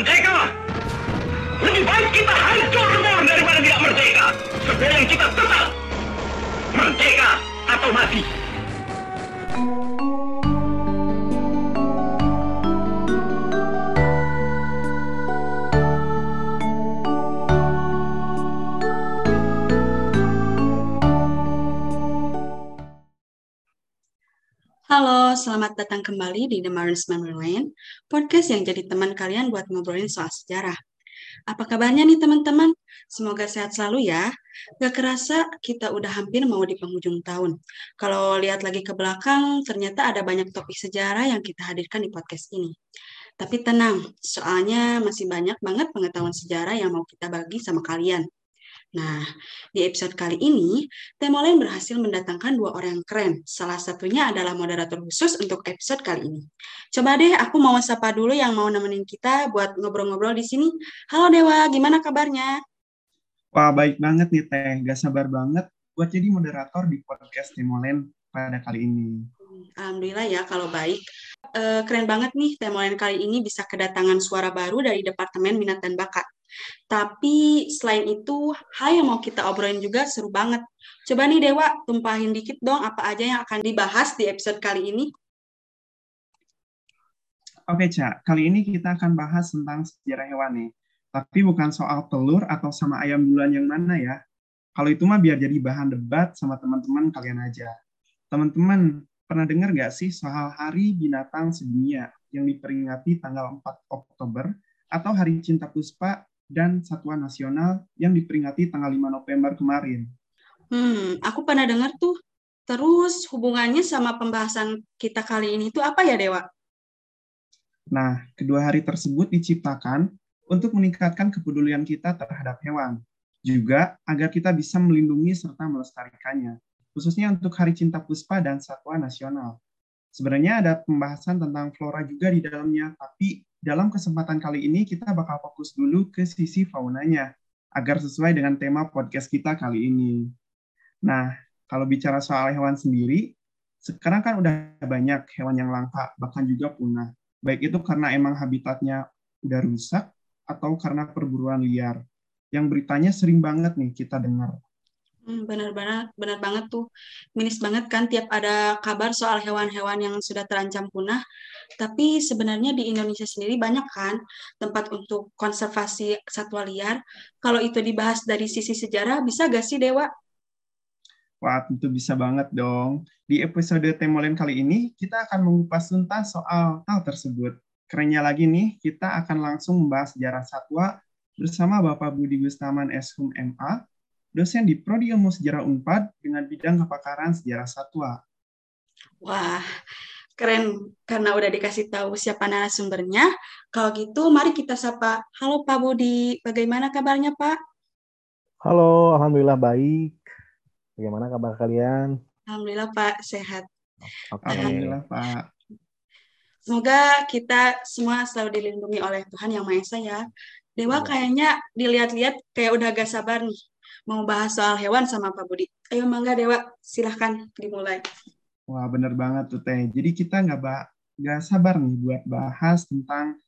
Merdeka! Lebih baik kita hancur semua daripada tidak merdeka. Sebelum kita tetap merdeka atau mati. Selamat datang kembali di The Marines Memory Lane, podcast yang jadi teman kalian buat ngobrolin soal sejarah. Apa kabarnya nih teman-teman? Semoga sehat selalu ya. Gak kerasa kita udah hampir mau di penghujung tahun. Kalau lihat lagi ke belakang, ternyata ada banyak topik sejarah yang kita hadirkan di podcast ini. Tapi tenang, soalnya masih banyak banget pengetahuan sejarah yang mau kita bagi sama kalian. Nah, di episode kali ini, Temolen berhasil mendatangkan dua orang yang keren. Salah satunya adalah moderator khusus untuk episode kali ini. Coba deh, aku mau sapa dulu yang mau nemenin kita buat ngobrol-ngobrol di sini. Halo Dewa, gimana kabarnya? Wah, baik banget nih Teh. Gak sabar banget buat jadi moderator di podcast Temolen pada kali ini. Alhamdulillah ya kalau baik. E, keren banget nih Temolen kali ini bisa kedatangan suara baru dari Departemen Minat dan Bakat. Tapi selain itu, hal yang mau kita obrolin juga seru banget. Coba nih Dewa, tumpahin dikit dong apa aja yang akan dibahas di episode kali ini. Oke, Cak. Kali ini kita akan bahas tentang sejarah hewan nih. Tapi bukan soal telur atau sama ayam bulan yang mana ya. Kalau itu mah biar jadi bahan debat sama teman-teman kalian aja. Teman-teman, pernah dengar nggak sih soal Hari Binatang Sedunia yang diperingati tanggal 4 Oktober atau Hari Cinta Puspa dan Satwa Nasional yang diperingati tanggal 5 November kemarin. Hmm, aku pernah dengar tuh. Terus hubungannya sama pembahasan kita kali ini itu apa ya, Dewa? Nah, kedua hari tersebut diciptakan untuk meningkatkan kepedulian kita terhadap hewan. Juga agar kita bisa melindungi serta melestarikannya, khususnya untuk Hari Cinta Puspa dan Satwa Nasional. Sebenarnya ada pembahasan tentang flora juga di dalamnya, tapi dalam kesempatan kali ini kita bakal fokus dulu ke sisi faunanya agar sesuai dengan tema podcast kita kali ini. Nah, kalau bicara soal hewan sendiri, sekarang kan udah banyak hewan yang langka, bahkan juga punah. Baik itu karena emang habitatnya udah rusak atau karena perburuan liar. Yang beritanya sering banget nih kita dengar. Hmm, benar banget tuh. Minis banget kan tiap ada kabar soal hewan-hewan yang sudah terancam punah. Tapi sebenarnya di Indonesia sendiri banyak kan tempat untuk konservasi satwa liar. Kalau itu dibahas dari sisi sejarah, bisa gak sih Dewa? Wah, tentu bisa banget dong. Di episode Temolen kali ini, kita akan mengupas tuntas soal hal tersebut. Kerennya lagi nih, kita akan langsung membahas sejarah satwa bersama Bapak Budi Gustaman Shum MA dosen di Prodi Ilmu Sejarah Unpad dengan bidang kepakaran sejarah satwa. Wah, keren karena udah dikasih tahu siapa narasumbernya. Kalau gitu, mari kita sapa. Halo Pak Budi, bagaimana kabarnya Pak? Halo, Alhamdulillah baik. Bagaimana kabar kalian? Alhamdulillah Pak, sehat. Okay. Alhamdulillah Pak. Semoga kita semua selalu dilindungi oleh Tuhan Yang Maha Esa ya. Dewa kayaknya dilihat-lihat kayak udah gak sabar nih mau bahas soal hewan sama Pak Budi. Ayo Mangga Dewa, silahkan dimulai. Wah bener banget tuh Teh. Jadi kita nggak nggak sabar nih buat bahas tentang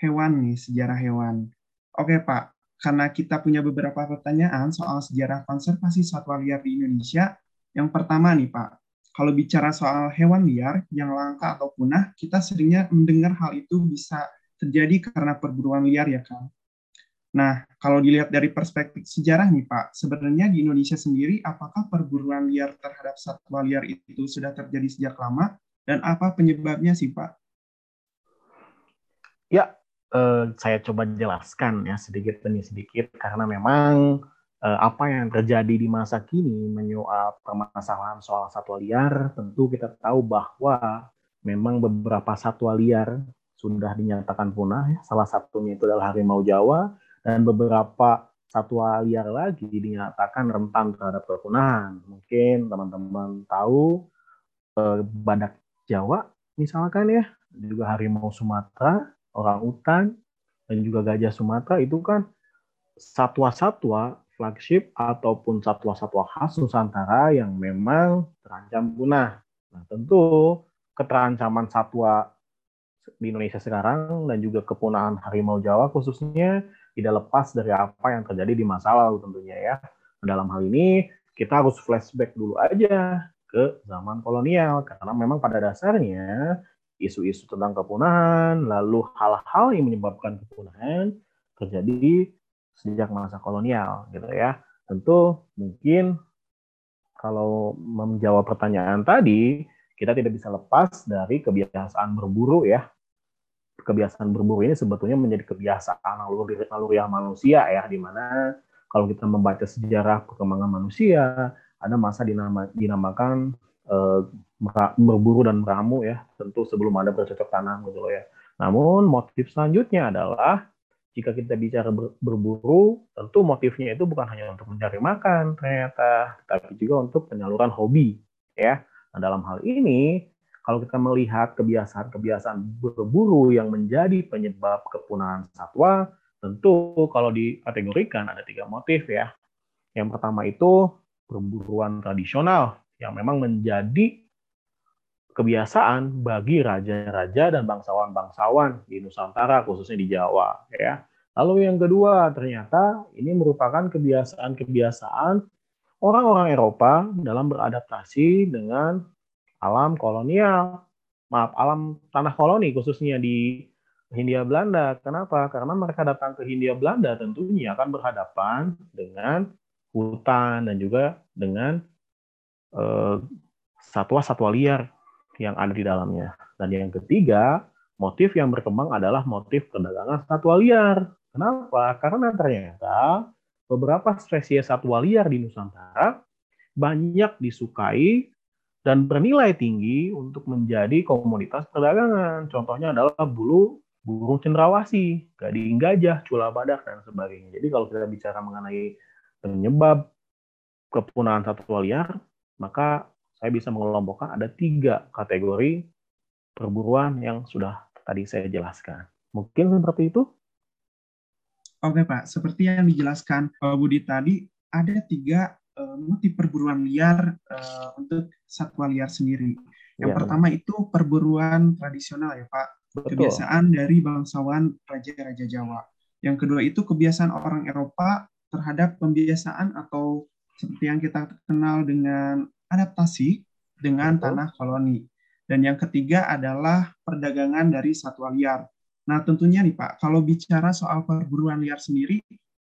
hewan nih, sejarah hewan. Oke Pak, karena kita punya beberapa pertanyaan soal sejarah konservasi satwa liar di Indonesia. Yang pertama nih Pak, kalau bicara soal hewan liar yang langka atau punah, kita seringnya mendengar hal itu bisa terjadi karena perburuan liar ya kan. Nah, kalau dilihat dari perspektif sejarah nih Pak, sebenarnya di Indonesia sendiri apakah perburuan liar terhadap satwa liar itu sudah terjadi sejak lama dan apa penyebabnya sih Pak? Ya, eh, saya coba jelaskan ya sedikit demi sedikit karena memang eh, apa yang terjadi di masa kini menyoal permasalahan soal satwa liar, tentu kita tahu bahwa memang beberapa satwa liar sudah dinyatakan punah. Ya. Salah satunya itu adalah harimau Jawa, dan beberapa satwa liar lagi dinyatakan rentan terhadap kepunahan. Mungkin teman-teman tahu eh, badak Jawa misalkan ya, juga harimau Sumatera, orang utan, dan juga gajah Sumatera itu kan satwa-satwa flagship ataupun satwa-satwa khas Nusantara yang memang terancam punah. Nah, tentu keterancaman satwa di Indonesia sekarang dan juga kepunahan harimau Jawa khususnya tidak lepas dari apa yang terjadi di masa lalu tentunya ya. Dalam hal ini kita harus flashback dulu aja ke zaman kolonial karena memang pada dasarnya isu-isu tentang kepunahan lalu hal-hal yang menyebabkan kepunahan terjadi sejak masa kolonial gitu ya. Tentu mungkin kalau menjawab pertanyaan tadi kita tidak bisa lepas dari kebiasaan berburu ya. Kebiasaan berburu ini sebetulnya menjadi kebiasaan naluri naluriah manusia ya, di mana kalau kita membaca sejarah perkembangan manusia, ada masa dinama, dinamakan uh, berburu dan meramu ya, tentu sebelum ada bercocok tanam gitu loh ya. Namun motif selanjutnya adalah jika kita bicara berburu, tentu motifnya itu bukan hanya untuk mencari makan ternyata, tapi juga untuk penyaluran hobi ya. Nah, dalam hal ini, kalau kita melihat kebiasaan-kebiasaan berburu yang menjadi penyebab kepunahan satwa, tentu kalau dikategorikan ada tiga motif ya. Yang pertama itu perburuan tradisional yang memang menjadi kebiasaan bagi raja-raja dan bangsawan-bangsawan di Nusantara khususnya di Jawa ya. Lalu yang kedua ternyata ini merupakan kebiasaan-kebiasaan orang-orang Eropa dalam beradaptasi dengan alam kolonial, maaf, alam tanah koloni khususnya di Hindia Belanda. Kenapa? Karena mereka datang ke Hindia Belanda tentunya akan berhadapan dengan hutan dan juga dengan eh, satwa-satwa liar yang ada di dalamnya. Dan yang ketiga, motif yang berkembang adalah motif perdagangan satwa liar. Kenapa? Karena ternyata beberapa spesies satwa liar di Nusantara banyak disukai dan bernilai tinggi untuk menjadi komoditas perdagangan. Contohnya adalah bulu burung cendrawasih, gading gajah, cula badak, dan sebagainya. Jadi kalau kita bicara mengenai penyebab kepunahan satwa liar, maka saya bisa mengelompokkan ada tiga kategori perburuan yang sudah tadi saya jelaskan. Mungkin seperti itu? Oke Pak, seperti yang dijelaskan Pak Budi tadi, ada tiga uh, motif perburuan liar uh, untuk satwa liar sendiri. Yang ya. pertama itu perburuan tradisional ya Pak, Betul. kebiasaan dari bangsawan raja-raja Jawa. Yang kedua itu kebiasaan orang Eropa terhadap pembiasaan atau seperti yang kita kenal dengan adaptasi dengan Betul. tanah koloni. Dan yang ketiga adalah perdagangan dari satwa liar Nah, tentunya nih Pak, kalau bicara soal perburuan liar sendiri,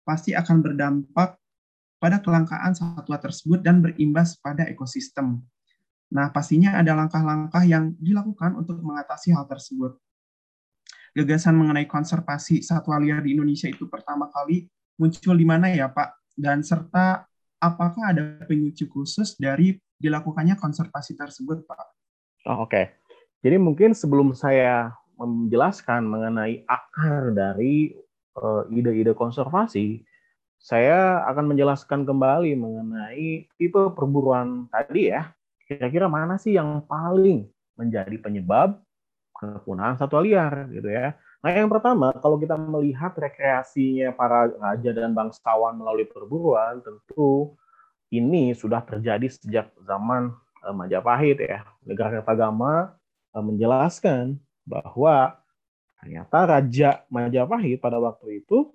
pasti akan berdampak pada kelangkaan satwa tersebut dan berimbas pada ekosistem. Nah, pastinya ada langkah-langkah yang dilakukan untuk mengatasi hal tersebut. Gagasan mengenai konservasi satwa liar di Indonesia itu pertama kali muncul di mana ya Pak? Dan serta apakah ada pemicu khusus dari dilakukannya konservasi tersebut Pak? Oh, Oke, okay. jadi mungkin sebelum saya menjelaskan mengenai akar dari eh, ide-ide konservasi, saya akan menjelaskan kembali mengenai tipe perburuan tadi ya. Kira-kira mana sih yang paling menjadi penyebab kepunahan satwa liar gitu ya. Nah, yang pertama, kalau kita melihat rekreasinya para raja dan bangsawan melalui perburuan, tentu ini sudah terjadi sejak zaman uh, Majapahit ya. Negara Kertagama uh, menjelaskan bahwa ternyata Raja Majapahit pada waktu itu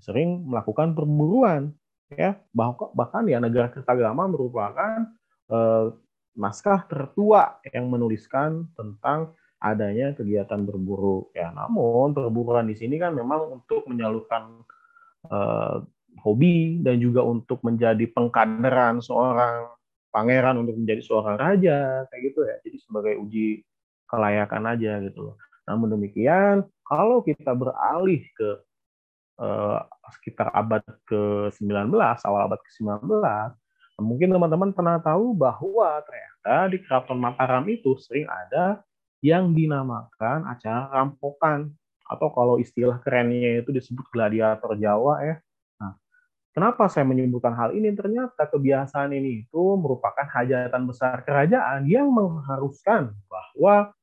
sering melakukan perburuan ya. Bahkan ya negara Kertagama merupakan eh, naskah tertua yang menuliskan tentang adanya kegiatan berburu. Ya namun perburuan di sini kan memang untuk menyalurkan eh, hobi dan juga untuk menjadi pengkaderan seorang pangeran untuk menjadi seorang raja kayak gitu ya. Jadi sebagai uji kelayakan aja gitu loh. Namun demikian, kalau kita beralih ke uh, sekitar abad ke-19, awal abad ke-19, mungkin teman-teman pernah tahu bahwa ternyata di Keraton Mataram itu sering ada yang dinamakan acara rampokan atau kalau istilah kerennya itu disebut gladiator Jawa ya. Nah, kenapa saya menyebutkan hal ini? Ternyata kebiasaan ini itu merupakan hajatan besar kerajaan yang mengharuskan bahwa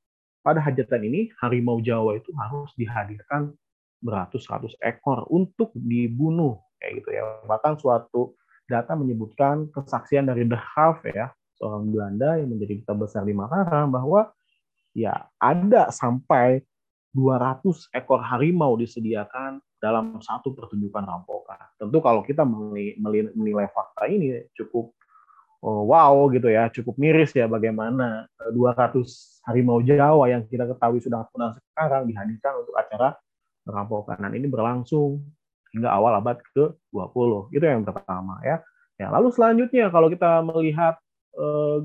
pada hajatan ini harimau Jawa itu harus dihadirkan beratus-ratus ekor untuk dibunuh kayak gitu ya. Bahkan suatu data menyebutkan kesaksian dari The Half ya, seorang Belanda yang menjadi duta besar di Mataram bahwa ya ada sampai 200 ekor harimau disediakan dalam satu pertunjukan rampokan. Tentu kalau kita menilai fakta ini cukup oh, wow gitu ya, cukup miris ya bagaimana 200 harimau Jawa yang kita ketahui sudah punah sekarang dihadirkan untuk acara rampokan. Dan ini berlangsung hingga awal abad ke-20. Itu yang pertama ya. Ya, lalu selanjutnya kalau kita melihat eh,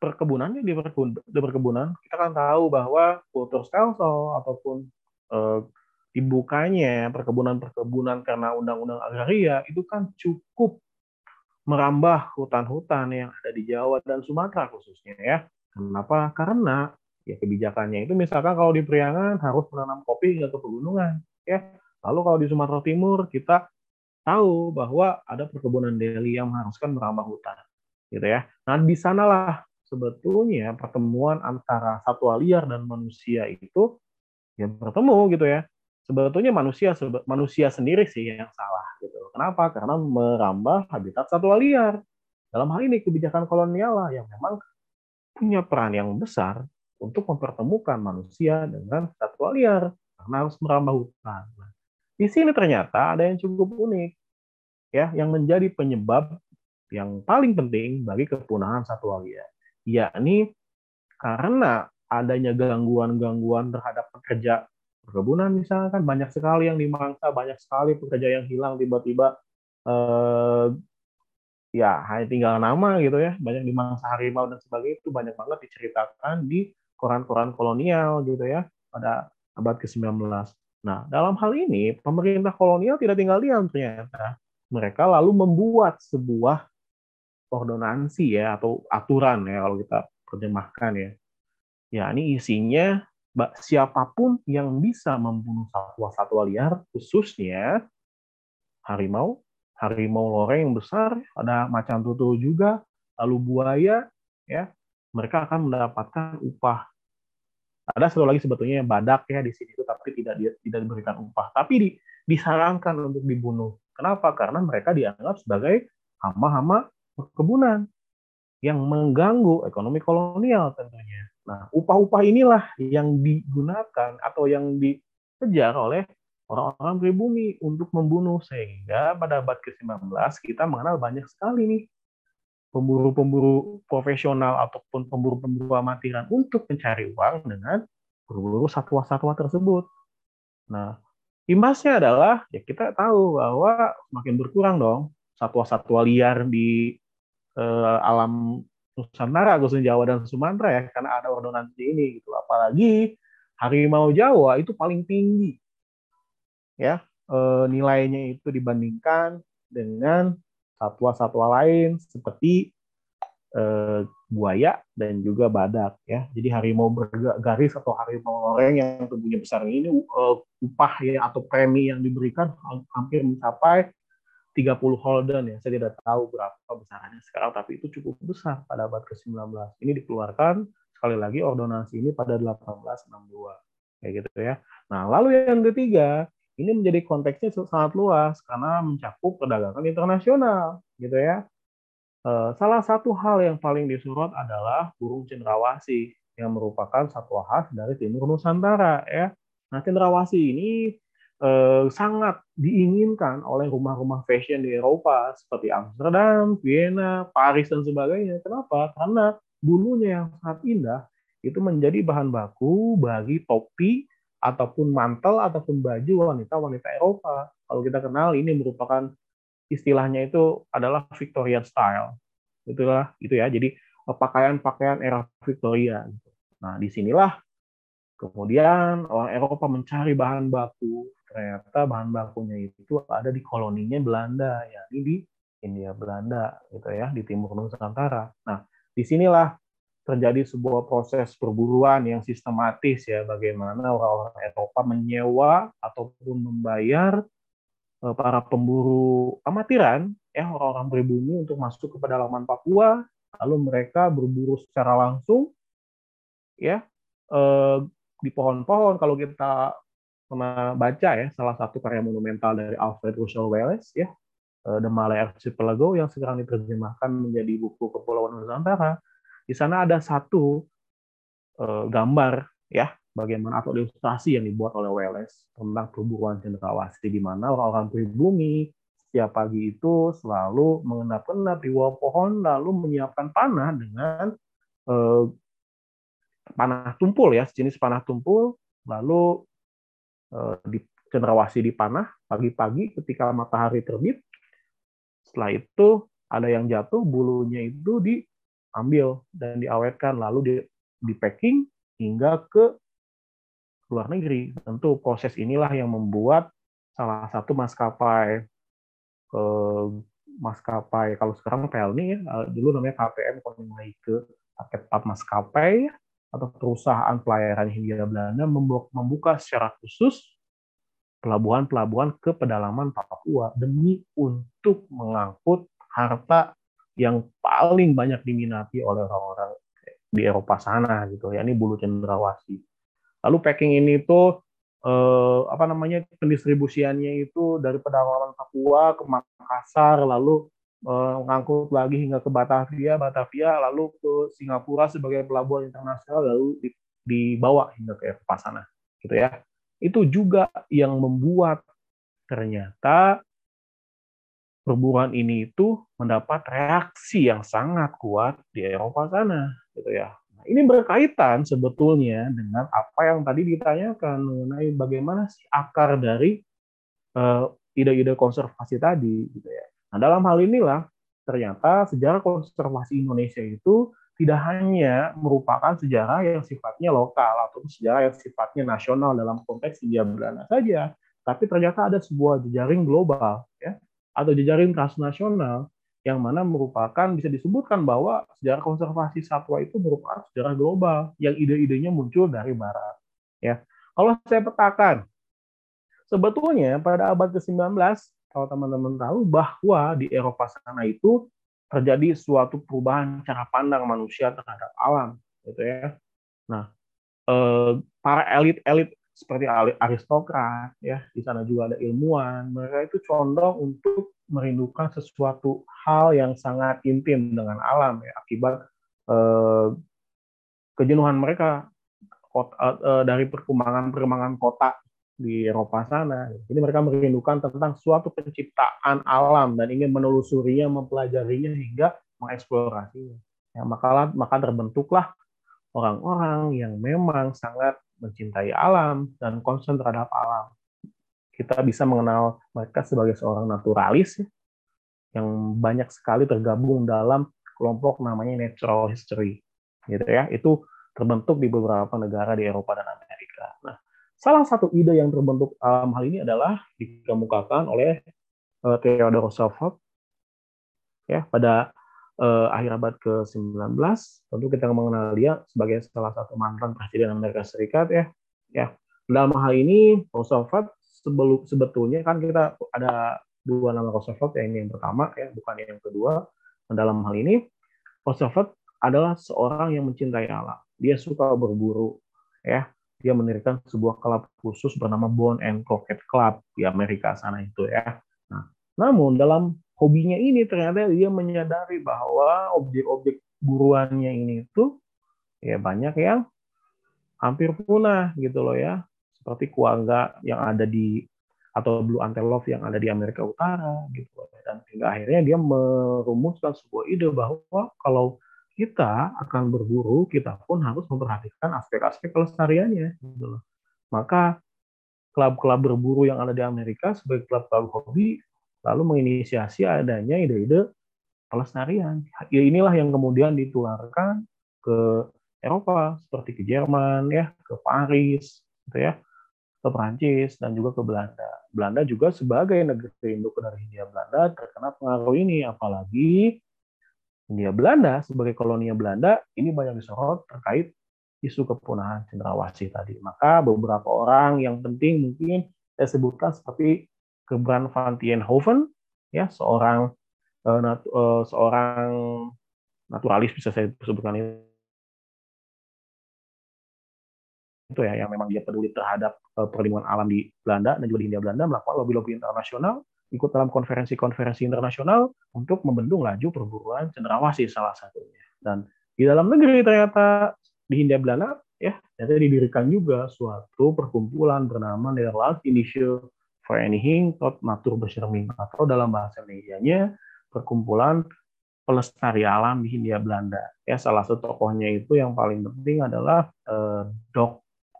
perkebunannya di, perkebun, di perkebunan, kita kan tahu bahwa kultur stelsel ataupun eh, dibukanya perkebunan-perkebunan karena undang-undang agraria itu kan cukup merambah hutan-hutan yang ada di Jawa dan Sumatera khususnya ya. Kenapa? Karena ya kebijakannya itu misalkan kalau di Priangan harus menanam kopi hingga ke pegunungan ya. Lalu kalau di Sumatera Timur kita tahu bahwa ada perkebunan deli yang mengharuskan merambah hutan gitu ya. Nah, di sanalah sebetulnya pertemuan antara satwa liar dan manusia itu ya bertemu gitu ya sebetulnya manusia manusia sendiri sih yang salah gitu. Kenapa? Karena merambah habitat satwa liar. Dalam hal ini kebijakan kolonial lah yang memang punya peran yang besar untuk mempertemukan manusia dengan satwa liar karena harus merambah hutan. Nah, di sini ternyata ada yang cukup unik ya yang menjadi penyebab yang paling penting bagi kepunahan satwa liar, yakni karena adanya gangguan-gangguan terhadap pekerja perkebunan misalkan banyak sekali yang dimangsa, banyak sekali pekerja yang hilang tiba-tiba eh, ya hanya tinggal nama gitu ya, banyak dimangsa harimau dan sebagainya itu banyak banget diceritakan di koran-koran kolonial gitu ya pada abad ke-19. Nah, dalam hal ini pemerintah kolonial tidak tinggal diam ternyata. Mereka lalu membuat sebuah ordonansi ya atau aturan ya kalau kita terjemahkan ya. Ya, ini isinya siapa pun yang bisa membunuh satwa-satwa liar, khususnya harimau, harimau loreng yang besar, ada macan tutul juga, lalu buaya, ya, mereka akan mendapatkan upah. Ada satu lagi sebetulnya yang badak ya di sini itu, tapi tidak tidak diberikan upah, tapi di, disarankan untuk dibunuh. Kenapa? Karena mereka dianggap sebagai hama-hama perkebunan yang mengganggu ekonomi kolonial tentunya. Nah, upah-upah inilah yang digunakan atau yang dikejar oleh orang-orang pribumi untuk membunuh sehingga pada abad ke-19 kita mengenal banyak sekali nih pemburu-pemburu profesional ataupun pemburu-pemburu amatiran untuk mencari uang dengan berburu satwa-satwa tersebut. Nah, imbasnya adalah ya kita tahu bahwa semakin berkurang dong satwa-satwa liar di eh, alam Nusantara, khususnya Jawa dan Sumatera ya, karena ada ordonansi ini gitu. Apalagi harimau Jawa itu paling tinggi ya e, nilainya itu dibandingkan dengan satwa-satwa lain seperti e, buaya dan juga badak ya. Jadi harimau bergaris atau harimau loreng yang tubuhnya besar ini e, upah ya atau premi yang diberikan hampir mencapai 30 holden ya. Saya tidak tahu berapa besarnya sekarang, tapi itu cukup besar pada abad ke-19. Ini dikeluarkan sekali lagi ordonansi ini pada 1862. Kayak gitu ya. Nah, lalu yang ketiga, ini menjadi konteksnya sangat luas karena mencakup perdagangan internasional, gitu ya. Eh, salah satu hal yang paling disorot adalah burung cendrawasih yang merupakan satwa khas dari timur Nusantara ya. Nah, cendrawasih ini eh, sangat diinginkan oleh rumah-rumah fashion di Eropa seperti Amsterdam, Vienna, Paris dan sebagainya. Kenapa? Karena bulunya yang sangat indah itu menjadi bahan baku bagi topi ataupun mantel ataupun baju wanita-wanita Eropa. Kalau kita kenal ini merupakan istilahnya itu adalah Victorian style. Itulah itu ya. Jadi pakaian-pakaian era Victoria. Nah, di sinilah kemudian orang Eropa mencari bahan baku ternyata bahan bakunya itu ada di koloninya Belanda, ya di India Belanda, gitu ya, di timur Nusantara. Nah, di sinilah terjadi sebuah proses perburuan yang sistematis ya, bagaimana orang-orang Eropa menyewa ataupun membayar eh, para pemburu amatiran, ya orang-orang pribumi untuk masuk ke pedalaman Papua, lalu mereka berburu secara langsung, ya eh, di pohon-pohon. Kalau kita pernah baca ya salah satu karya monumental dari Alfred Russel Wallace ya The Malay Archipelago yang sekarang diterjemahkan menjadi buku Kepulauan Nusantara. Di sana ada satu uh, gambar ya bagaimana atau ilustrasi yang dibuat oleh Welles tentang perburuan cendrawasih di mana orang-orang pribumi setiap pagi itu selalu mengendap-endap di bawah pohon lalu menyiapkan panah dengan eh, panah tumpul ya sejenis panah tumpul lalu eh, di cendrawasih dipanah pagi-pagi ketika matahari terbit. Setelah itu ada yang jatuh bulunya itu diambil dan diawetkan lalu di, di packing hingga ke luar negeri. Tentu proses inilah yang membuat salah satu maskapai eh, maskapai kalau sekarang Pelni ya, eh, dulu namanya KPM ke paket maskapai atau perusahaan pelayaran Hindia Belanda membuka secara khusus pelabuhan-pelabuhan ke pedalaman Papua demi untuk mengangkut harta yang paling banyak diminati oleh orang-orang di Eropa sana gitu ya ini bulu cendrawasih Lalu packing ini tuh eh, apa namanya pendistribusiannya itu dari pedalaman Papua ke Makassar, lalu eh, lagi hingga ke Batavia, Batavia lalu ke Singapura sebagai pelabuhan internasional, lalu dibawa hingga ke Eropa sana, gitu ya. Itu juga yang membuat ternyata perburuan ini itu mendapat reaksi yang sangat kuat di Eropa sana, gitu ya ini berkaitan sebetulnya dengan apa yang tadi ditanyakan mengenai bagaimana sih akar dari uh, ide-ide konservasi tadi gitu ya. Nah, dalam hal inilah ternyata sejarah konservasi Indonesia itu tidak hanya merupakan sejarah yang sifatnya lokal atau sejarah yang sifatnya nasional dalam konteks India Belanda saja, tapi ternyata ada sebuah jejaring global ya atau jejaring transnasional yang mana merupakan bisa disebutkan bahwa sejarah konservasi satwa itu merupakan sejarah global yang ide-idenya muncul dari barat. Ya, kalau saya petakan, sebetulnya pada abad ke-19 kalau teman-teman tahu bahwa di Eropa sana itu terjadi suatu perubahan cara pandang manusia terhadap alam, gitu ya. Nah, eh, para elit-elit seperti aristokrat ya di sana juga ada ilmuwan mereka itu condong untuk merindukan sesuatu hal yang sangat intim dengan alam ya akibat eh, kejenuhan mereka kota, eh, dari perkembangan perkembangan kota di Eropa sana. Jadi mereka merindukan tentang suatu penciptaan alam dan ingin menelusurinya, mempelajarinya hingga mengeksplorasinya. Ya, maka maka terbentuklah orang-orang yang memang sangat mencintai alam dan konsen terhadap alam. Kita bisa mengenal mereka sebagai seorang naturalis ya, yang banyak sekali tergabung dalam kelompok namanya natural history. Gitu ya. Itu terbentuk di beberapa negara di Eropa dan Amerika. Nah, salah satu ide yang terbentuk dalam hal ini adalah dikemukakan oleh uh, Theodore Roosevelt ya pada uh, akhir abad ke-19 tentu kita mengenal dia sebagai salah satu mantan presiden Amerika Serikat ya ya dalam hal ini Roosevelt sebelum sebetulnya kan kita ada dua nama Roosevelt ya ini yang pertama ya bukan yang kedua. Dan dalam hal ini Roosevelt adalah seorang yang mencintai alam dia suka berburu ya. Dia mendirikan sebuah klub khusus bernama Bone and Crockett Club di Amerika sana itu ya. Nah, namun dalam hobinya ini ternyata dia menyadari bahwa objek-objek buruannya ini itu ya banyak yang hampir punah gitu loh ya seperti kuangga yang ada di atau blue antelope yang ada di Amerika Utara gitu. Dan hingga akhirnya dia merumuskan sebuah ide bahwa kalau kita akan berburu kita pun harus memperhatikan aspek-aspek kelestariannya gitu loh. Maka klub-klub berburu yang ada di Amerika sebagai klub-klub hobi lalu menginisiasi adanya ide-ide pelestarian. Ya inilah yang kemudian ditularkan ke Eropa seperti ke Jerman ya, ke Paris gitu ya, ke Prancis dan juga ke Belanda. Belanda juga sebagai negeri induk dari Hindia Belanda terkena pengaruh ini apalagi Hindia Belanda sebagai koloni Belanda ini banyak disorot terkait isu kepunahan cendrawasih tadi. Maka beberapa orang yang penting mungkin saya sebutkan seperti Gebran van Tienhoven, ya seorang uh, nat, uh, seorang naturalis bisa saya sebutkan itu ya yang memang dia peduli terhadap uh, perlindungan alam di Belanda dan juga di Hindia Belanda melakukan lobby-lobby internasional ikut dalam konferensi-konferensi internasional untuk membendung laju perburuan cendrawasih salah satunya dan di dalam negeri ternyata di Hindia Belanda ya ternyata didirikan juga suatu perkumpulan bernama Nederland Initial Vereniging tot Naturbescherming atau dalam bahasa Indonesia perkumpulan pelestari alam di Hindia Belanda. Ya salah satu tokohnya itu yang paling penting adalah eh,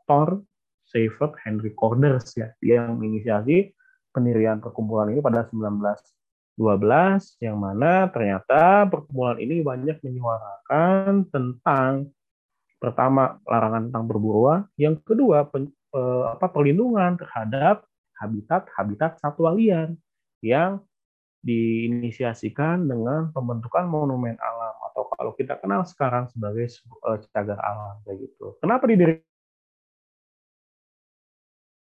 Dr. Seifert Henry Corders ya, dia yang menginisiasi pendirian perkumpulan ini pada 1912 yang mana ternyata perkumpulan ini banyak menyuarakan tentang pertama larangan tentang berburuan, yang kedua pen, eh, apa perlindungan terhadap habitat-habitat satwa liar yang diinisiasikan dengan pembentukan monumen alam atau kalau kita kenal sekarang sebagai uh, cagar alam kayak gitu. Kenapa didirikan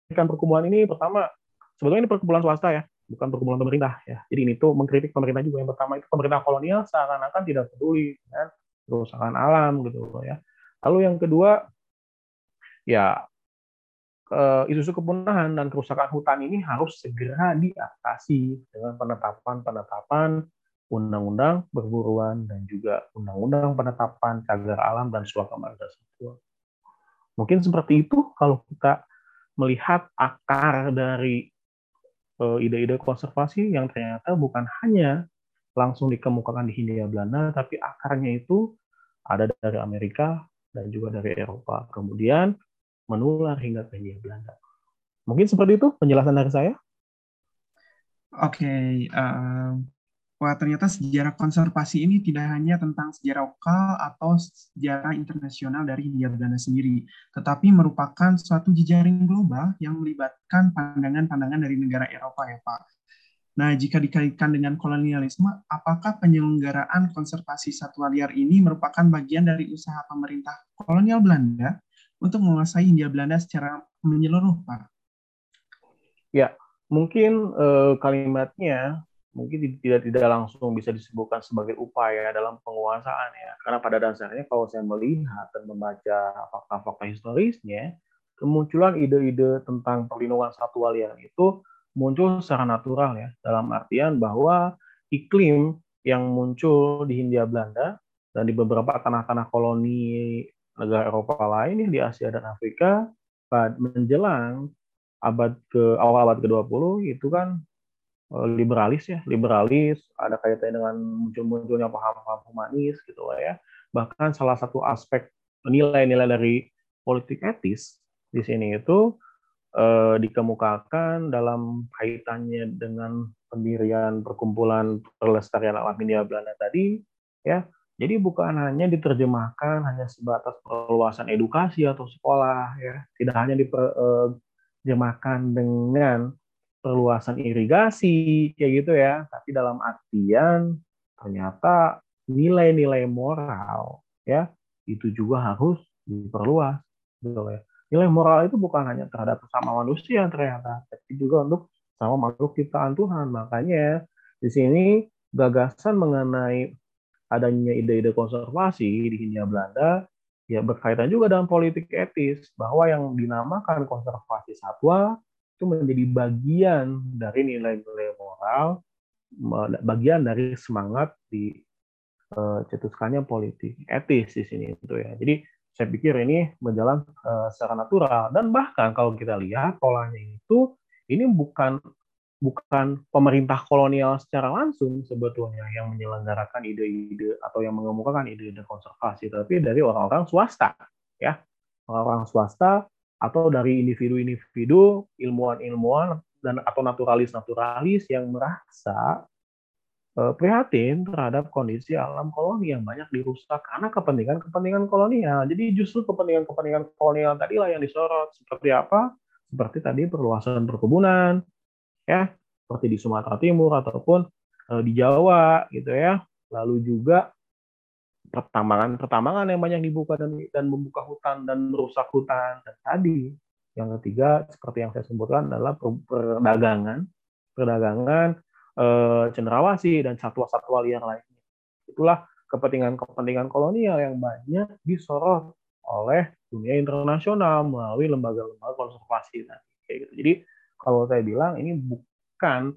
perkumpulan ini? Pertama, sebetulnya ini perkumpulan swasta ya, bukan perkumpulan pemerintah ya. Jadi ini tuh mengkritik pemerintah juga. Yang pertama itu pemerintah kolonial seakan-akan tidak peduli dengan kerusakan alam gitu loh ya. Lalu yang kedua ya Eh, isu-isu kepunahan dan kerusakan hutan ini harus segera diatasi dengan penetapan-penetapan undang-undang berburuan dan juga undang-undang penetapan cagar alam dan suaka marga. Mungkin seperti itu kalau kita melihat akar dari eh, ide-ide konservasi yang ternyata bukan hanya langsung dikemukakan di Hindia Belanda, tapi akarnya itu ada dari Amerika dan juga dari Eropa. Kemudian menular hingga ke Hindia Belanda. Mungkin seperti itu penjelasan dari saya. Oke, okay, uh, wah ternyata sejarah konservasi ini tidak hanya tentang sejarah lokal atau sejarah internasional dari Hindia Belanda sendiri, tetapi merupakan suatu jejaring global yang melibatkan pandangan-pandangan dari negara Eropa ya Pak. Nah, jika dikaitkan dengan kolonialisme, apakah penyelenggaraan konservasi satwa liar ini merupakan bagian dari usaha pemerintah kolonial Belanda untuk menguasai Hindia Belanda secara menyeluruh, Pak? Ya, mungkin eh, kalimatnya mungkin tidak tidak langsung bisa disebutkan sebagai upaya dalam penguasaan ya, karena pada dasarnya kalau saya melihat dan membaca fakta-fakta historisnya, kemunculan ide-ide tentang perlindungan satwa liar itu muncul secara natural ya, dalam artian bahwa iklim yang muncul di Hindia Belanda dan di beberapa tanah-tanah koloni negara Eropa lain di Asia dan Afrika menjelang abad ke awal abad ke-20 itu kan liberalis ya, liberalis, ada kaitannya dengan muncul-munculnya paham-paham humanis gitu lah ya. Bahkan salah satu aspek nilai-nilai dari politik etis di sini itu eh, dikemukakan dalam kaitannya dengan pendirian perkumpulan pelestarian alam India Belanda tadi ya jadi bukan hanya diterjemahkan hanya sebatas perluasan edukasi atau sekolah ya, tidak hanya diterjemahkan dengan perluasan irigasi kayak gitu ya, tapi dalam artian ternyata nilai-nilai moral ya itu juga harus diperluas gitu ya. Nilai moral itu bukan hanya terhadap sesama manusia ternyata, tapi juga untuk sama makhluk ciptaan Tuhan. Makanya di sini gagasan mengenai adanya ide-ide konservasi di Hindia Belanda ya berkaitan juga dengan politik etis bahwa yang dinamakan konservasi satwa itu menjadi bagian dari nilai-nilai moral, bagian dari semangat di uh, cetuskannya politik etis di sini itu ya. Jadi saya pikir ini berjalan uh, secara natural dan bahkan kalau kita lihat polanya itu ini bukan bukan pemerintah kolonial secara langsung sebetulnya yang menyelenggarakan ide-ide atau yang mengemukakan ide-ide konservasi, tapi dari orang-orang swasta, ya orang-orang swasta atau dari individu-individu ilmuwan-ilmuwan dan atau naturalis-naturalis yang merasa eh, prihatin terhadap kondisi alam koloni yang banyak dirusak karena kepentingan-kepentingan kolonial. Jadi justru kepentingan-kepentingan kolonial tadilah yang disorot seperti apa? Seperti tadi perluasan perkebunan, ya seperti di Sumatera Timur ataupun uh, di Jawa gitu ya lalu juga pertambangan-pertambangan yang banyak dibuka dan dan membuka hutan dan merusak hutan. Dan tadi yang ketiga seperti yang saya sebutkan adalah perdagangan perdagangan eh, cenderawasi dan satwa-satwa liar lainnya. Itulah kepentingan-kepentingan kolonial yang banyak disorot oleh dunia internasional melalui lembaga-lembaga konservasi nah, kayak gitu. Jadi kalau saya bilang ini bukan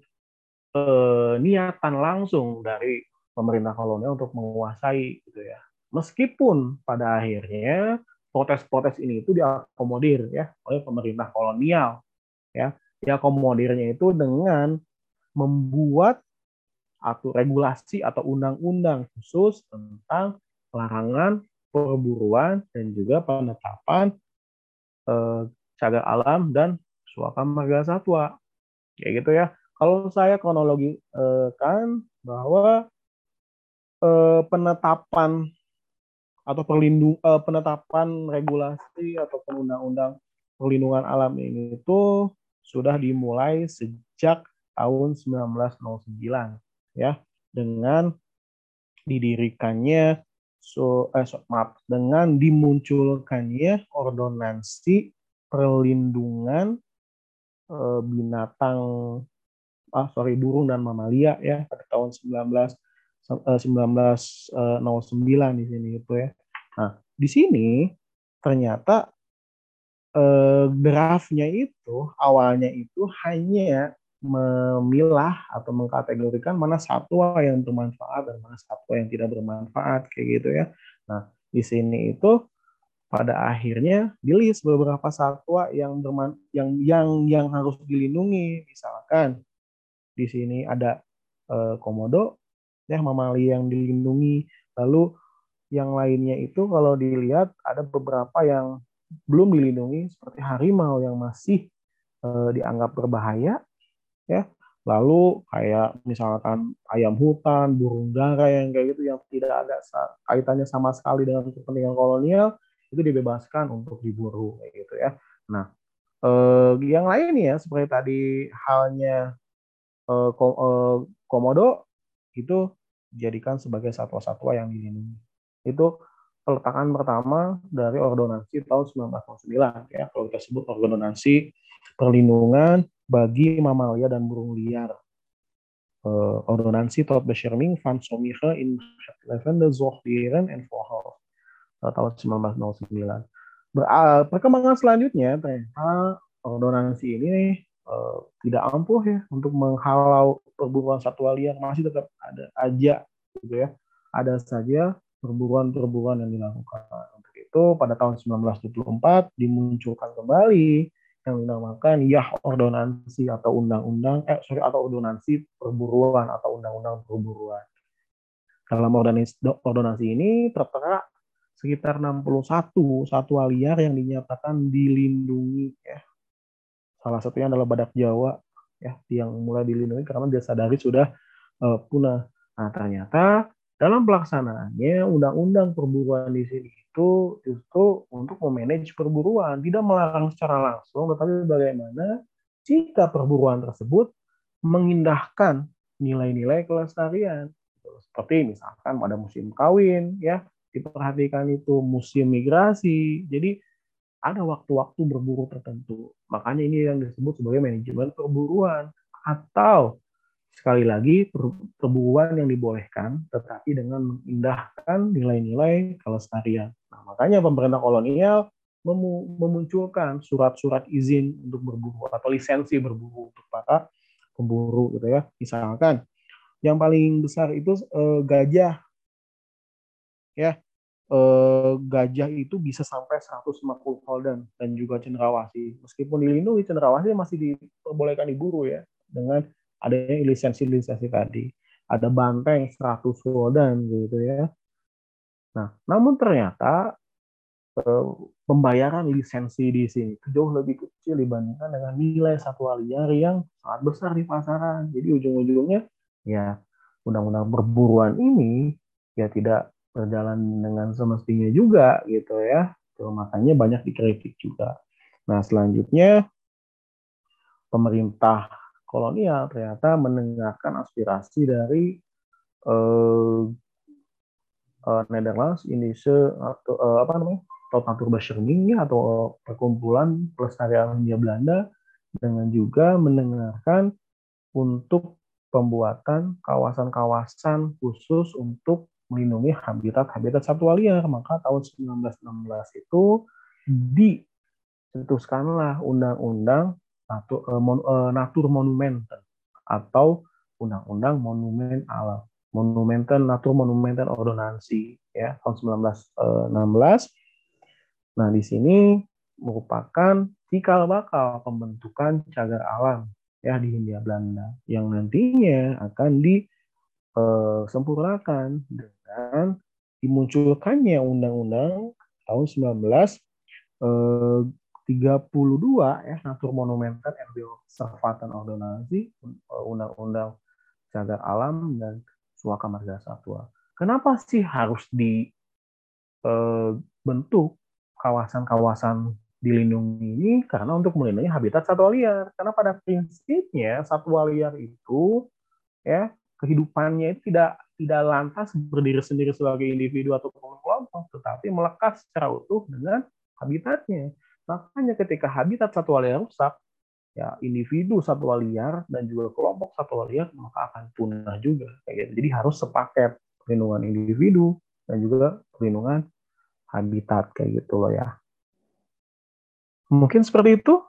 eh, niatan langsung dari pemerintah kolonial untuk menguasai gitu ya. Meskipun pada akhirnya protes-protes ini itu diakomodir ya oleh pemerintah kolonial ya. Diakomodirnya itu dengan membuat atau regulasi atau undang-undang khusus tentang larangan perburuan dan juga penetapan eh, cagar alam dan suaka marga satwa. Kayak gitu ya. Kalau saya kronologi eh, bahwa eh, penetapan atau perlindung eh, penetapan regulasi atau undang-undang perlindungan alam ini itu sudah dimulai sejak tahun 1909 ya. Dengan didirikannya so, eh, so maaf dengan dimunculkannya ordonansi perlindungan eh, binatang ah sorry burung dan mamalia ya pada tahun 19 1909 eh, di sini itu ya. Nah, di sini ternyata eh, draftnya itu awalnya itu hanya memilah atau mengkategorikan mana satwa yang bermanfaat dan mana satwa yang tidak bermanfaat kayak gitu ya. Nah, di sini itu pada akhirnya di list beberapa satwa yang berman yang yang yang harus dilindungi. Misalkan di sini ada eh, komodo ya mamalia yang dilindungi. Lalu yang lainnya itu kalau dilihat ada beberapa yang belum dilindungi seperti harimau yang masih uh, dianggap berbahaya ya. Lalu kayak misalkan ayam hutan, burung dara yang kayak gitu yang tidak ada kaitannya sama sekali dengan kepentingan kolonial itu dibebaskan untuk diburu kayak gitu ya. Nah, eh, yang lain ya seperti tadi halnya eh, komodo itu dijadikan sebagai satwa-satwa yang dilindungi. Itu peletakan pertama dari ordonansi tahun 1909 ya kalau kita sebut ordonansi perlindungan bagi mamalia dan burung liar. Uh, ordonansi tot bescherming van sommige in levende zoogdieren en vogels uh, tahun 1909. Ber, uh, perkembangan selanjutnya ternyata ordonansi ini uh, tidak ampuh ya untuk menghalau perburuan satwa liar masih tetap ada aja gitu ya. Ada saja perburuan-perburuan yang dilakukan. Untuk itu pada tahun 1974 dimunculkan kembali yang dinamakan Yah Ordonansi atau Undang-Undang eh sorry atau Ordonansi Perburuan atau Undang-Undang Perburuan. Dalam ordonansi, ordonansi ini tertera sekitar 61 satwa liar yang dinyatakan dilindungi ya. Salah satunya adalah badak Jawa ya yang mulai dilindungi karena dia sadari sudah uh, punah. Nah, ternyata dalam pelaksanaannya undang-undang perburuan di sini itu justru untuk memanage perburuan, tidak melarang secara langsung, tetapi bagaimana jika perburuan tersebut mengindahkan nilai-nilai kelestarian. Seperti misalkan ada musim kawin, ya diperhatikan itu musim migrasi. Jadi ada waktu-waktu berburu tertentu. Makanya ini yang disebut sebagai manajemen perburuan atau sekali lagi perburuan yang dibolehkan tetapi dengan mengindahkan nilai-nilai kelestarian. Nah, makanya pemerintah kolonial memunculkan surat-surat izin untuk berburu atau lisensi berburu untuk para pemburu gitu ya. Misalkan yang paling besar itu eh, gajah ya eh, gajah itu bisa sampai 150 holden dan juga cendrawasih. Meskipun dilindungi cendrawasih masih diperbolehkan diburu ya dengan adanya lisensi-lisensi tadi. Ada banteng 100 holden gitu ya. Nah, namun ternyata eh, pembayaran lisensi di sini jauh lebih kecil dibandingkan dengan nilai satwa liar yang sangat besar di pasaran. Jadi ujung-ujungnya ya undang-undang perburuan ini ya tidak berjalan dengan semestinya juga gitu ya. Tuh, makanya banyak dikritik juga. Nah, selanjutnya pemerintah kolonial ternyata mendengarkan aspirasi dari eh, uh, Netherlands, Indonesia atau uh, apa namanya? Tot Naturbescherming ya atau perkumpulan pelestarian Hindia Belanda dengan juga mendengarkan untuk pembuatan kawasan-kawasan khusus untuk melindungi habitat-habitat satwa liar. Maka tahun 1916 itu dicetuskanlah undang-undang natur, uh, mon, uh, natur atau undang-undang monumen alam. Monumenten Natur Monumenten Ordonansi ya tahun 1916 Nah, di sini merupakan cikal bakal pembentukan cagar alam ya di Hindia Belanda yang nantinya akan disempurnakan eh, dengan dimunculkannya undang-undang tahun 1932 eh, ya Natur Monumental and Bioservatan Ordonansi eh, undang-undang cagar alam dan suaka marga satwa. Kenapa sih harus dibentuk kawasan-kawasan dilindungi ini karena untuk melindungi habitat satwa liar. Karena pada prinsipnya satwa liar itu ya kehidupannya itu tidak tidak lantas berdiri sendiri sebagai individu atau kelompok, tetapi melekat secara utuh dengan habitatnya. Makanya ketika habitat satwa liar rusak, ya individu satwa liar dan juga kelompok satwa liar maka akan punah juga. Gitu. Jadi harus sepaket perlindungan individu dan juga perlindungan habitat kayak gitu loh ya. Mungkin seperti itu.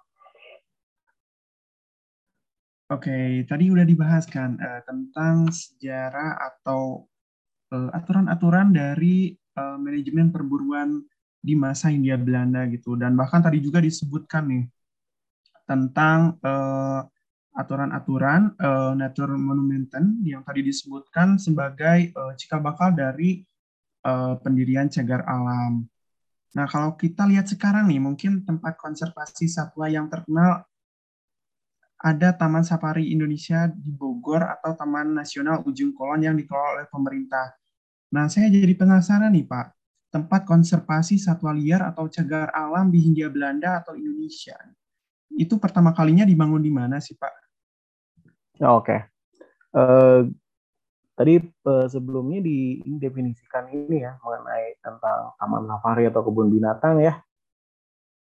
Oke, tadi udah dibahas kan uh, tentang sejarah atau uh, aturan-aturan dari uh, manajemen perburuan di masa Hindia Belanda gitu dan bahkan tadi juga disebutkan nih tentang aturan-aturan uh, Natur Monumenten yang tadi disebutkan sebagai uh, cikal bakal dari uh, pendirian cagar alam. Nah, kalau kita lihat sekarang nih, mungkin tempat konservasi satwa yang terkenal ada Taman Safari Indonesia di Bogor atau Taman Nasional Ujung Kulon yang dikelola oleh pemerintah. Nah, saya jadi penasaran nih, Pak. Tempat konservasi satwa liar atau cagar alam di Hindia Belanda atau Indonesia. Itu pertama kalinya dibangun di mana sih, Pak? Oke. Okay. Uh, eh, Tadi uh, sebelumnya didefinisikan ini ya mengenai tentang taman safari atau kebun binatang ya.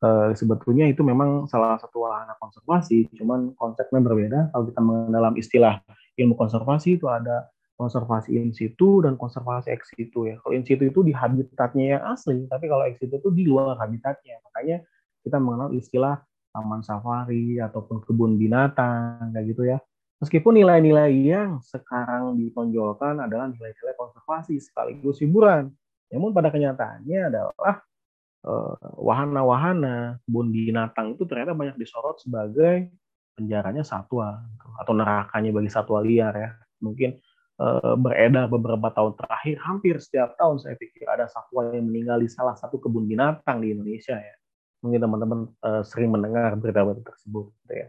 Uh, sebetulnya itu memang salah satu wahana konservasi, cuman konsepnya berbeda. Kalau kita mengenal istilah ilmu konservasi itu ada konservasi in situ dan konservasi ex situ ya. Kalau in situ itu di habitatnya yang asli, tapi kalau ex situ itu di luar habitatnya. Makanya kita mengenal istilah taman safari ataupun kebun binatang kayak gitu ya. Meskipun nilai-nilai yang sekarang ditonjolkan adalah nilai-nilai konservasi sekaligus hiburan, namun pada kenyataannya adalah wahana-wahana kebun binatang itu ternyata banyak disorot sebagai penjaranya satwa gitu, atau nerakanya bagi satwa liar ya. Mungkin eh, beredar beberapa tahun terakhir, hampir setiap tahun saya pikir ada satwa yang meninggal di salah satu kebun binatang di Indonesia ya. Mungkin teman-teman eh, sering mendengar berita-berita tersebut. Gitu ya.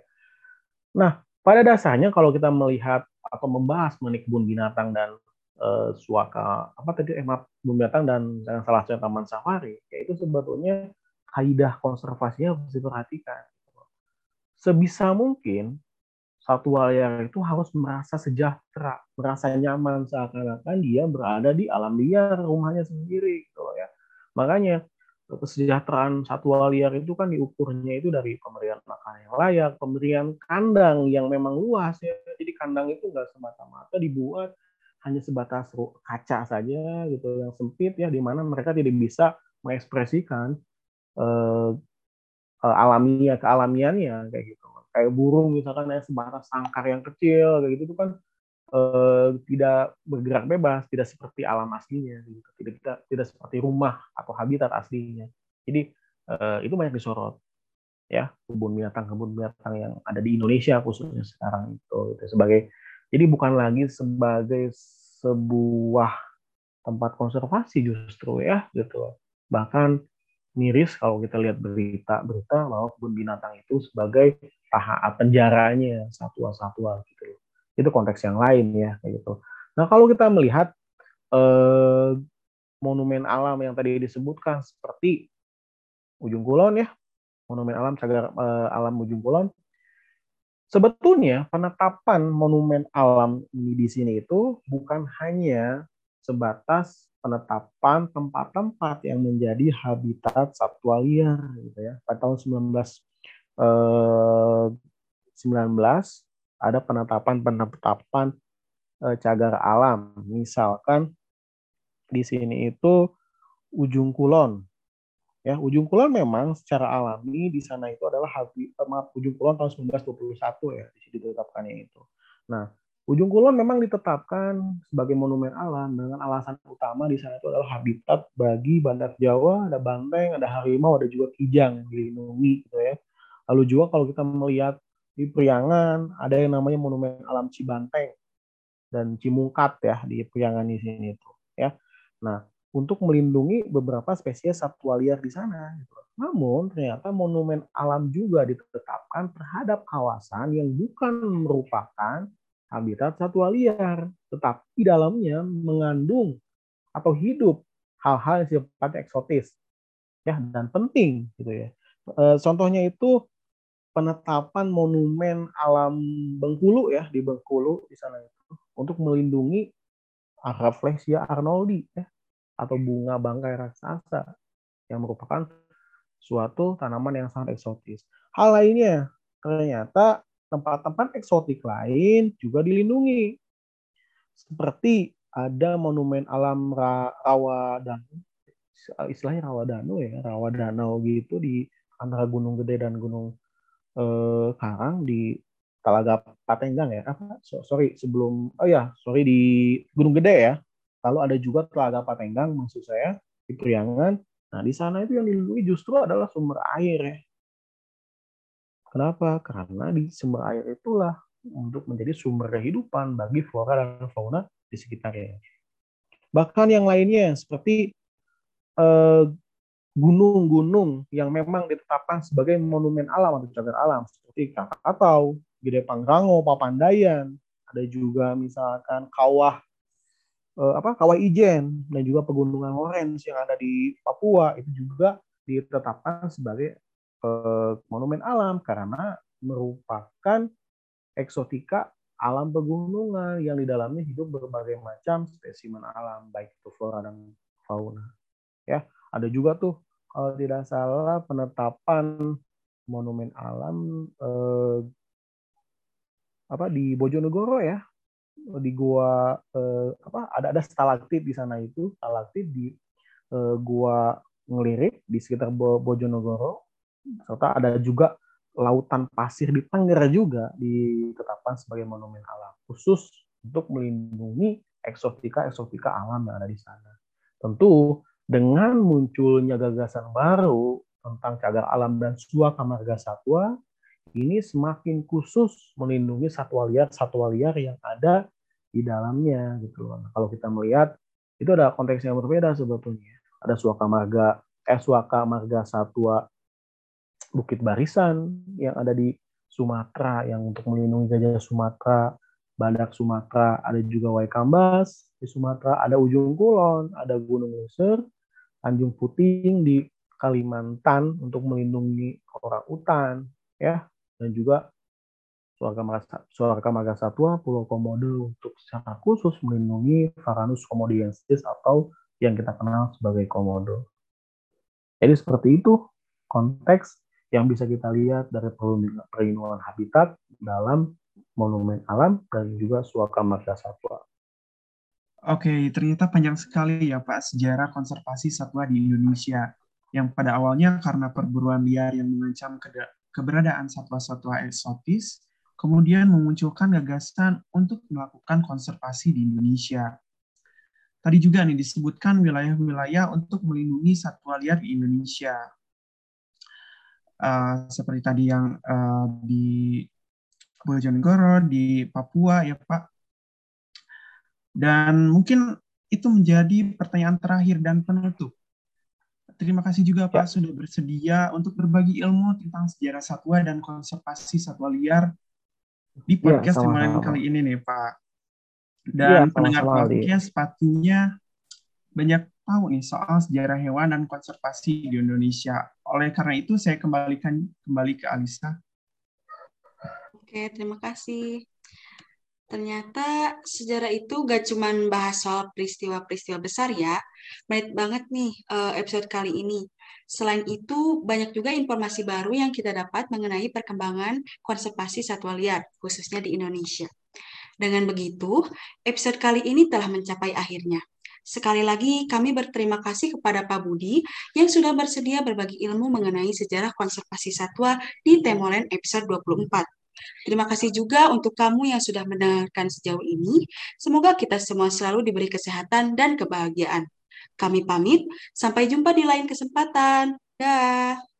Nah, pada dasarnya kalau kita melihat atau membahas mengenai kebun binatang dan uh, suaka apa tadi eh kebun binatang dan yang salah satu taman safari, yaitu sebetulnya kaidah konservasinya harus diperhatikan. Sebisa mungkin satwa liar itu harus merasa sejahtera, merasa nyaman seakan-akan dia berada di alam liar rumahnya sendiri gitu ya. Makanya kesejahteraan satwa liar itu kan diukurnya itu dari pemberian makan yang layak, pemberian kandang yang memang luas ya. Jadi kandang itu nggak semata-mata dibuat hanya sebatas kaca saja gitu yang sempit ya di mana mereka tidak bisa mengekspresikan eh, eh alamiah kealamiannya kayak gitu. Kayak burung misalkan ya sebatas sangkar yang kecil kayak gitu itu kan eh, tidak bergerak bebas, tidak seperti alam aslinya, gitu. tidak tidak tidak seperti rumah atau habitat aslinya. Jadi eh, itu banyak disorot, ya kebun binatang kebun binatang yang ada di Indonesia khususnya sekarang itu, itu sebagai jadi bukan lagi sebagai sebuah tempat konservasi justru ya gitu. Bahkan miris kalau kita lihat berita-berita bahwa kebun binatang itu sebagai tahanan penjaranya satwa-satwa gitu itu konteks yang lain ya gitu. Nah kalau kita melihat eh, monumen alam yang tadi disebutkan seperti Ujung Kulon ya, monumen alam cagar eh, alam Ujung Kulon, sebetulnya penetapan monumen alam ini di sini itu bukan hanya sebatas penetapan tempat-tempat yang menjadi habitat satwa liar gitu ya. Pada tahun 19 eh, 19 ada penetapan-penetapan uh, cagar alam. Misalkan di sini itu ujung kulon. Ya, ujung kulon memang secara alami di sana itu adalah habi, eh, maaf, ujung kulon tahun 1921 ya di sini ditetapkannya itu. Nah, Ujung Kulon memang ditetapkan sebagai monumen alam dengan alasan utama di sana itu adalah habitat bagi bandar Jawa, ada banteng, ada harimau, ada juga kijang yang dilindungi gitu ya. Lalu juga kalau kita melihat di Priangan ada yang namanya monumen alam Cibanteng dan Cimungkat ya di Priangan di sini itu ya. Nah, untuk melindungi beberapa spesies satwa liar di sana. Gitu. Namun ternyata monumen alam juga ditetapkan terhadap kawasan yang bukan merupakan habitat satwa liar, tetapi dalamnya mengandung atau hidup hal-hal yang sifatnya eksotis ya dan penting gitu ya. E, contohnya itu penetapan monumen alam Bengkulu ya di Bengkulu di sana itu untuk melindungi Rafflesia arnoldi ya atau bunga bangkai raksasa yang merupakan suatu tanaman yang sangat eksotis. Hal lainnya ternyata tempat-tempat eksotik lain juga dilindungi. Seperti ada monumen alam rawa dan istilahnya rawa danau ya, rawa danau gitu di antara Gunung Gede dan Gunung eh, Karang di Talaga Patenggang ya. Apa? So, sorry sebelum oh ya, sorry di Gunung Gede ya. Lalu ada juga Telaga Patenggang maksud saya di Priangan. Nah, di sana itu yang dilindungi justru adalah sumber air ya. Kenapa? Karena di sumber air itulah untuk menjadi sumber kehidupan bagi flora dan fauna di sekitarnya. Bahkan yang lainnya seperti eh, gunung-gunung yang memang ditetapkan sebagai monumen alam atau cagar alam seperti Krakatau, Gede Pangrango, Papandayan, ada juga misalkan kawah eh, apa kawah Ijen dan juga pegunungan Lorentz yang ada di Papua itu juga ditetapkan sebagai eh, monumen alam karena merupakan eksotika alam pegunungan yang di dalamnya hidup berbagai macam spesimen alam baik itu flora dan fauna. Ya, ada juga tuh kalau tidak salah penetapan monumen alam eh, apa di Bojonegoro ya di gua eh, apa ada ada stalaktit di sana itu stalaktit di eh, gua ngelirik di sekitar Bojonegoro serta ada juga lautan pasir di Tengger juga ditetapkan sebagai monumen alam khusus untuk melindungi eksotika-eksotika alam yang ada di sana. Tentu dengan munculnya gagasan baru tentang cagar alam dan suaka marga satwa, ini semakin khusus melindungi satwa liar satwa liar yang ada di dalamnya gitu loh. Nah, kalau kita melihat itu ada konteks yang berbeda sebetulnya. Ada suaka marga eh suaka marga satwa Bukit Barisan yang ada di Sumatera yang untuk melindungi gajah Sumatera, Badak Sumatera, ada juga Waikambas di Sumatera, ada Ujung Kulon, ada Gunung Luser, Tanjung Puting di Kalimantan untuk melindungi orang utan, ya, dan juga Suarga Marga Satwa Pulau Komodo untuk secara khusus melindungi Varanus komodiensis atau yang kita kenal sebagai komodo. Jadi seperti itu konteks yang bisa kita lihat dari perlindungan habitat dalam monumen alam dan juga suaka marga satwa. Oke, ternyata panjang sekali ya Pak sejarah konservasi satwa di Indonesia yang pada awalnya karena perburuan liar yang mengancam keberadaan satwa-satwa eksotis, kemudian memunculkan gagasan untuk melakukan konservasi di Indonesia. Tadi juga nih disebutkan wilayah-wilayah untuk melindungi satwa liar di Indonesia uh, seperti tadi yang uh, di Bojonegoro, di Papua ya Pak. Dan mungkin itu menjadi pertanyaan terakhir dan penutup. Terima kasih juga Pak ya. sudah bersedia untuk berbagi ilmu tentang sejarah satwa dan konservasi satwa liar di ya, podcast ya, kali ini nih Pak. Dan ya, pendengar podcast pastinya banyak tahu nih soal sejarah hewan dan konservasi di Indonesia. Oleh karena itu saya kembalikan kembali ke Alisa. Oke, terima kasih. Ternyata sejarah itu gak cuma bahas soal peristiwa-peristiwa besar ya. Baik banget nih eh, episode kali ini. Selain itu, banyak juga informasi baru yang kita dapat mengenai perkembangan konservasi satwa liar, khususnya di Indonesia. Dengan begitu, episode kali ini telah mencapai akhirnya. Sekali lagi kami berterima kasih kepada Pak Budi yang sudah bersedia berbagi ilmu mengenai sejarah konservasi satwa di Temolen episode 24. Terima kasih juga untuk kamu yang sudah mendengarkan sejauh ini. Semoga kita semua selalu diberi kesehatan dan kebahagiaan. Kami pamit, sampai jumpa di lain kesempatan. Dah.